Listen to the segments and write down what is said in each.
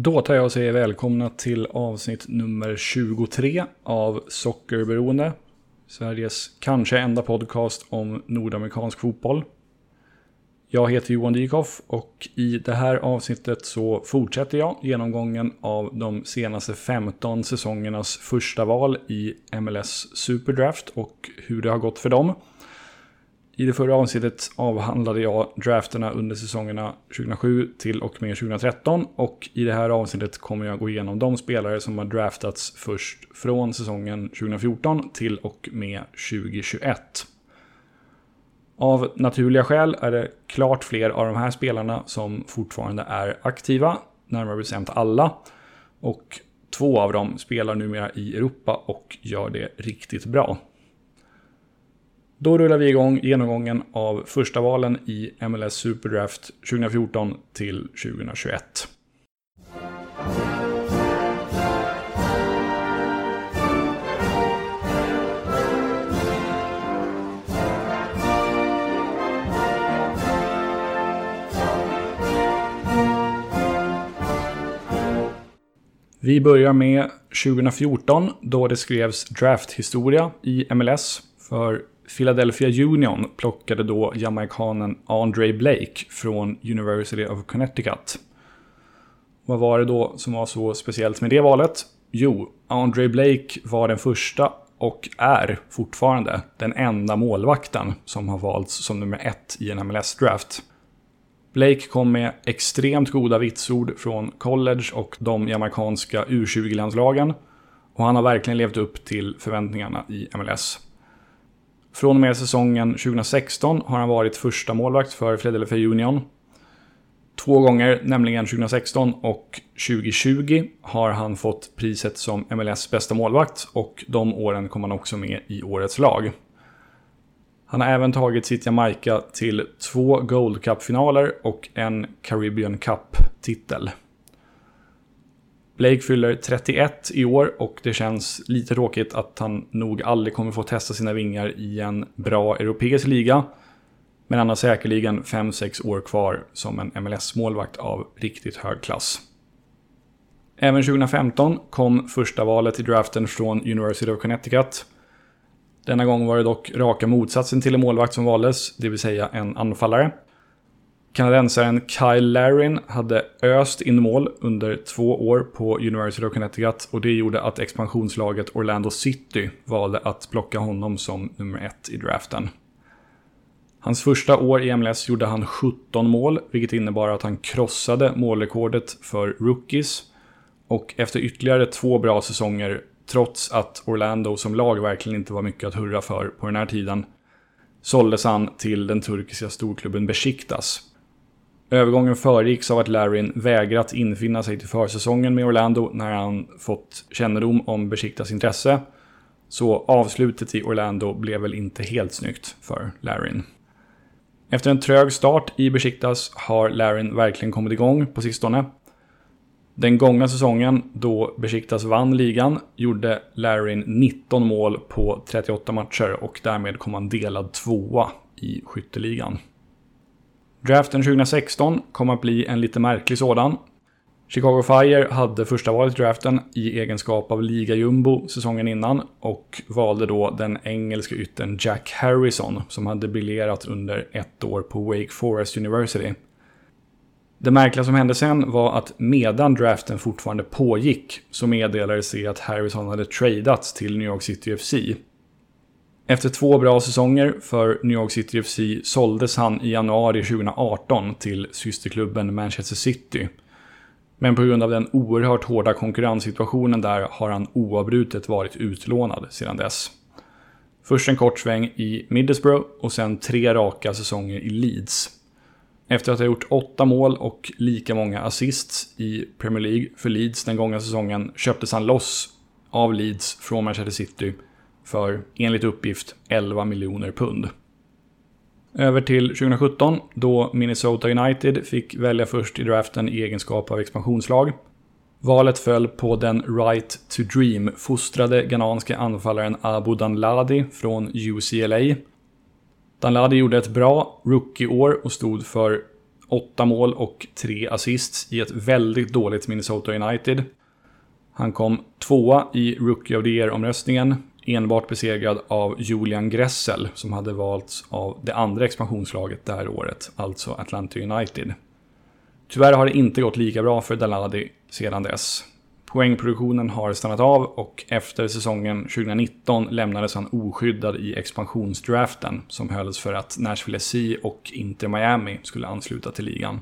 Då tar jag och säger välkomna till avsnitt nummer 23 av Sockerberoende. Sveriges kanske enda podcast om nordamerikansk fotboll. Jag heter Johan Dykhoff och i det här avsnittet så fortsätter jag genomgången av de senaste 15 säsongernas första val i MLS Superdraft och hur det har gått för dem. I det förra avsnittet avhandlade jag drafterna under säsongerna 2007 till och med 2013 och i det här avsnittet kommer jag gå igenom de spelare som har draftats först från säsongen 2014 till och med 2021. Av naturliga skäl är det klart fler av de här spelarna som fortfarande är aktiva, närmare bestämt alla. Och två av dem spelar numera i Europa och gör det riktigt bra. Då rullar vi igång genomgången av första valen i MLS Superdraft 2014 till 2021. Vi börjar med 2014 då det skrevs drafthistoria i MLS. För Philadelphia Union plockade då jamaikanen Andre Blake från University of Connecticut. Vad var det då som var så speciellt med det valet? Jo, Andre Blake var den första och är fortfarande den enda målvakten som har valts som nummer ett i en MLS-draft. Blake kom med extremt goda vitsord från college och de jamaicanska U20-landslagen. Och han har verkligen levt upp till förväntningarna i MLS. Från och med säsongen 2016 har han varit första målvakt för Philadelphia Union. Två gånger, nämligen 2016 och 2020, har han fått priset som MLS bästa målvakt och de åren kom han också med i årets lag. Han har även tagit sitt Jamaica till två Gold Cup-finaler och en Caribbean Cup-titel. Blake fyller 31 i år och det känns lite tråkigt att han nog aldrig kommer få testa sina vingar i en bra europeisk liga. Men han har säkerligen 5-6 år kvar som en MLS-målvakt av riktigt hög klass. Även 2015 kom första valet i draften från University of Connecticut. Denna gång var det dock raka motsatsen till en målvakt som valdes, det vill säga en anfallare. Kanadensaren Kyle Larin hade öst in mål under två år på University of Connecticut och det gjorde att expansionslaget Orlando City valde att plocka honom som nummer ett i draften. Hans första år i MLS gjorde han 17 mål, vilket innebar att han krossade målrekordet för rookies. Och efter ytterligare två bra säsonger, trots att Orlando som lag verkligen inte var mycket att hurra för på den här tiden, såldes han till den turkiska storklubben Besiktas Övergången föregicks av att Larin vägrat infinna sig till försäsongen med Orlando när han fått kännedom om Besiktas intresse. Så avslutet i Orlando blev väl inte helt snyggt för Larin. Efter en trög start i Besiktas har Larin verkligen kommit igång på sistone. Den gångna säsongen, då Besiktas vann ligan, gjorde Larin 19 mål på 38 matcher och därmed kom han delad tvåa i skytteligan. Draften 2016 kom att bli en lite märklig sådan. Chicago Fire hade första valet i draften i egenskap av liga-jumbo säsongen innan och valde då den engelska yttern Jack Harrison som hade briljerat under ett år på Wake Forest University. Det märkliga som hände sen var att medan draften fortfarande pågick så meddelades det att Harrison hade tradats till New York City FC efter två bra säsonger för New York City FC såldes han i januari 2018 till systerklubben Manchester City. Men på grund av den oerhört hårda konkurrenssituationen där har han oavbrutet varit utlånad sedan dess. Först en kort sväng i Middlesbrough och sen tre raka säsonger i Leeds. Efter att ha gjort åtta mål och lika många assists i Premier League för Leeds den gångna säsongen köptes han loss av Leeds från Manchester City för, enligt uppgift, 11 miljoner pund. Över till 2017 då Minnesota United fick välja först i draften i egenskap av expansionslag. Valet föll på den Right to Dream-fostrade ghananske anfallaren Abu Danladi från UCLA. Danladi gjorde ett bra rookie-år och stod för 8 mål och 3 assists i ett väldigt dåligt Minnesota United. Han kom tvåa i Rookie of the Year-omröstningen, enbart besegrad av Julian Gressel som hade valts av det andra expansionslaget det här året, alltså Atlanta United. Tyvärr har det inte gått lika bra för Daladi sedan dess. Poängproduktionen har stannat av och efter säsongen 2019 lämnades han oskyddad i expansionsdraften som hölls för att Nashville SC och Inter Miami skulle ansluta till ligan.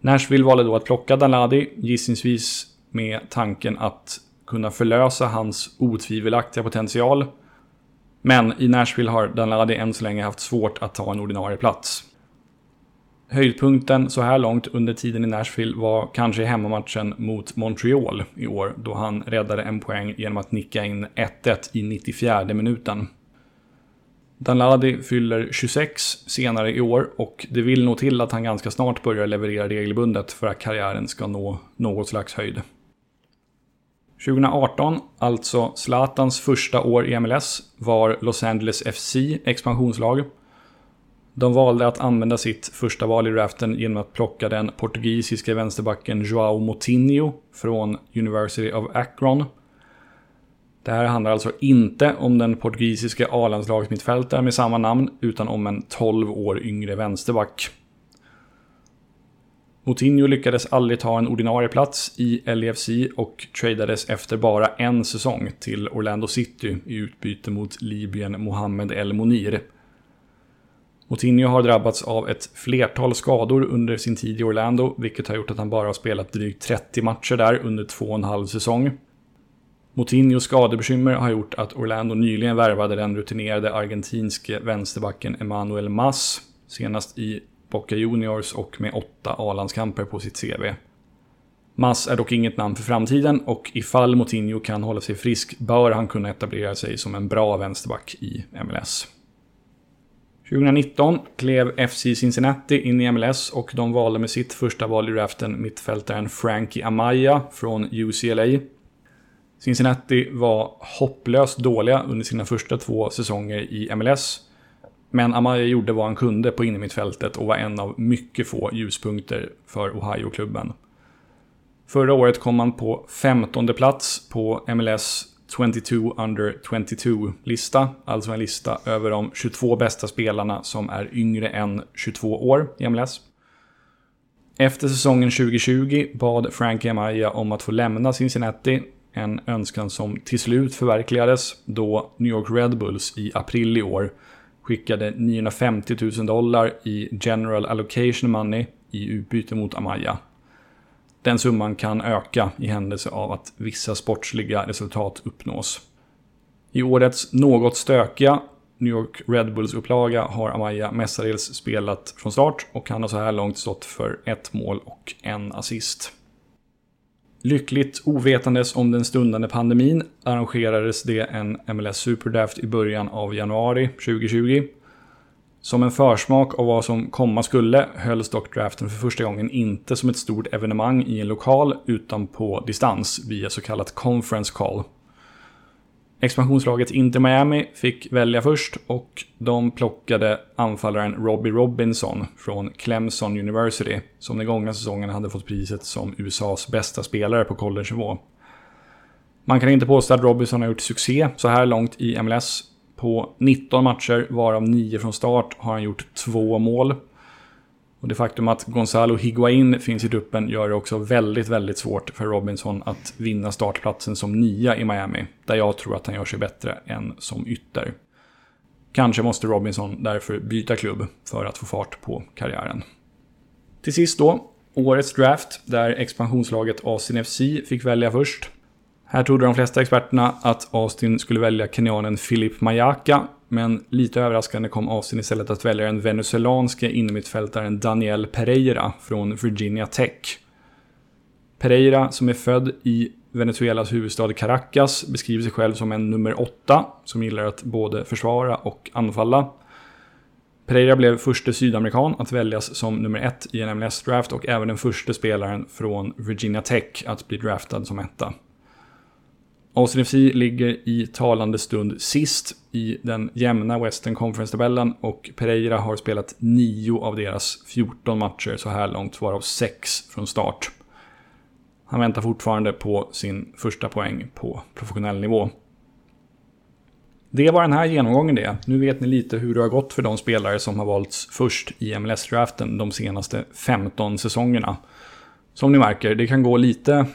Nashville valde då att plocka Daladi, gissningsvis med tanken att kunna förlösa hans otvivelaktiga potential. Men i Nashville har Danladi än så länge haft svårt att ta en ordinarie plats. Höjdpunkten så här långt under tiden i Nashville var kanske hemmamatchen mot Montreal i år då han räddade en poäng genom att nicka in 1-1 i 94 minuten. Danladi fyller 26 senare i år och det vill nog till att han ganska snart börjar leverera regelbundet för att karriären ska nå något slags höjd. 2018, alltså Zlatans första år i MLS, var Los Angeles FC expansionslag de valde att använda sitt första val i draften genom att plocka den portugisiska vänsterbacken Joao Moutinho från University of Akron. Det här handlar alltså inte om den portugisiska A-landslagsmittfältaren med samma namn, utan om en 12 år yngre vänsterback. Moutinho lyckades aldrig ta en ordinarie plats i LEFC och tradades efter bara en säsong till Orlando City i utbyte mot Libyen Mohamed El Monir. Moutinho har drabbats av ett flertal skador under sin tid i Orlando, vilket har gjort att han bara har spelat drygt 30 matcher där under två och en halv säsong. Moutinhos skadebekymmer har gjort att Orlando nyligen värvade den rutinerade argentinske vänsterbacken Emanuel Mas, senast i Boca Juniors och med åtta A-landskamper på sitt CV. Mas är dock inget namn för framtiden och ifall Moutinho kan hålla sig frisk bör han kunna etablera sig som en bra vänsterback i MLS. 2019 klev FC Cincinnati in i MLS och de valde med sitt första val i draften mittfältaren Frankie Amaya från UCLA. Cincinnati var hopplöst dåliga under sina första två säsonger i MLS. Men Amaya gjorde vad han kunde på innermittfältet och var en av mycket få ljuspunkter för Ohio-klubben. Förra året kom han på 15 plats på MLS 22 under 22-lista. Alltså en lista över de 22 bästa spelarna som är yngre än 22 år i MLS. Efter säsongen 2020 bad Frankie Amaya om att få lämna Cincinnati. En önskan som till slut förverkligades då New York Red Bulls i april i år skickade 950 000 dollar i General Allocation Money i utbyte mot Amaya. Den summan kan öka i händelse av att vissa sportsliga resultat uppnås. I årets något stökiga New York Red Bulls-upplaga har Amaya mestadels spelat från start och han har så här långt stått för ett mål och en assist. Lyckligt ovetandes om den stundande pandemin arrangerades det en MLS Superdraft i början av januari 2020 som en försmak av vad som komma skulle hölls dock draften för första gången inte som ett stort evenemang i en lokal utan på distans via så kallat conference call. Expansionslaget Inter Miami fick välja först och de plockade anfallaren Robbie Robinson från Clemson University som den gångna säsongen hade fått priset som USAs bästa spelare på college-nivå. Man kan inte påstå att Robinson har gjort succé så här långt i MLS på 19 matcher, varav 9 från start, har han gjort två mål. Och det faktum att Gonzalo Higuain finns i truppen gör det också väldigt, väldigt svårt för Robinson att vinna startplatsen som nia i Miami, där jag tror att han gör sig bättre än som ytter. Kanske måste Robinson därför byta klubb för att få fart på karriären. Till sist då, årets draft, där expansionslaget Austin FC fick välja först. Här trodde de flesta experterna att Austin skulle välja kenyanen Philip Mayaka, men lite överraskande kom Austin istället att välja den venezuelanske innermittfältaren Daniel Pereira från Virginia Tech. Pereira, som är född i Venezuelas huvudstad Caracas, beskriver sig själv som en nummer åtta som gillar att både försvara och anfalla. Pereira blev första sydamerikan att väljas som nummer ett i en MLS-draft och även den första spelaren från Virginia Tech att bli draftad som etta. Austin FC ligger i talande stund sist i den jämna Western Conference-tabellen och Pereira har spelat 9 av deras 14 matcher så här långt, varav 6 från start. Han väntar fortfarande på sin första poäng på professionell nivå. Det var den här genomgången det. Nu vet ni lite hur det har gått för de spelare som har valts först i MLS-draften de senaste 15 säsongerna. Som ni märker, det kan gå lite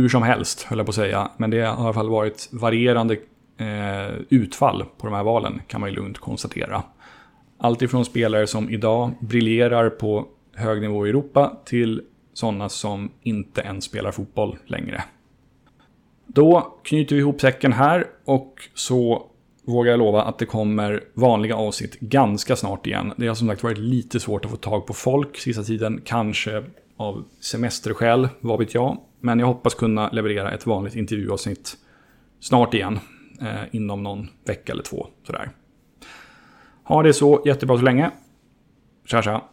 hur som helst, höll jag på att säga. Men det har i alla fall varit varierande eh, utfall på de här valen, kan man ju lugnt konstatera. Allt ifrån spelare som idag briljerar på hög nivå i Europa till sådana som inte ens spelar fotboll längre. Då knyter vi ihop säcken här och så vågar jag lova att det kommer vanliga avsnitt ganska snart igen. Det har som sagt varit lite svårt att få tag på folk sista tiden, kanske av semesterskäl, vad vet jag. Men jag hoppas kunna leverera ett vanligt intervjuavsnitt snart igen, eh, inom någon vecka eller två. Sådär. Ha det så jättebra så länge. Tja tja!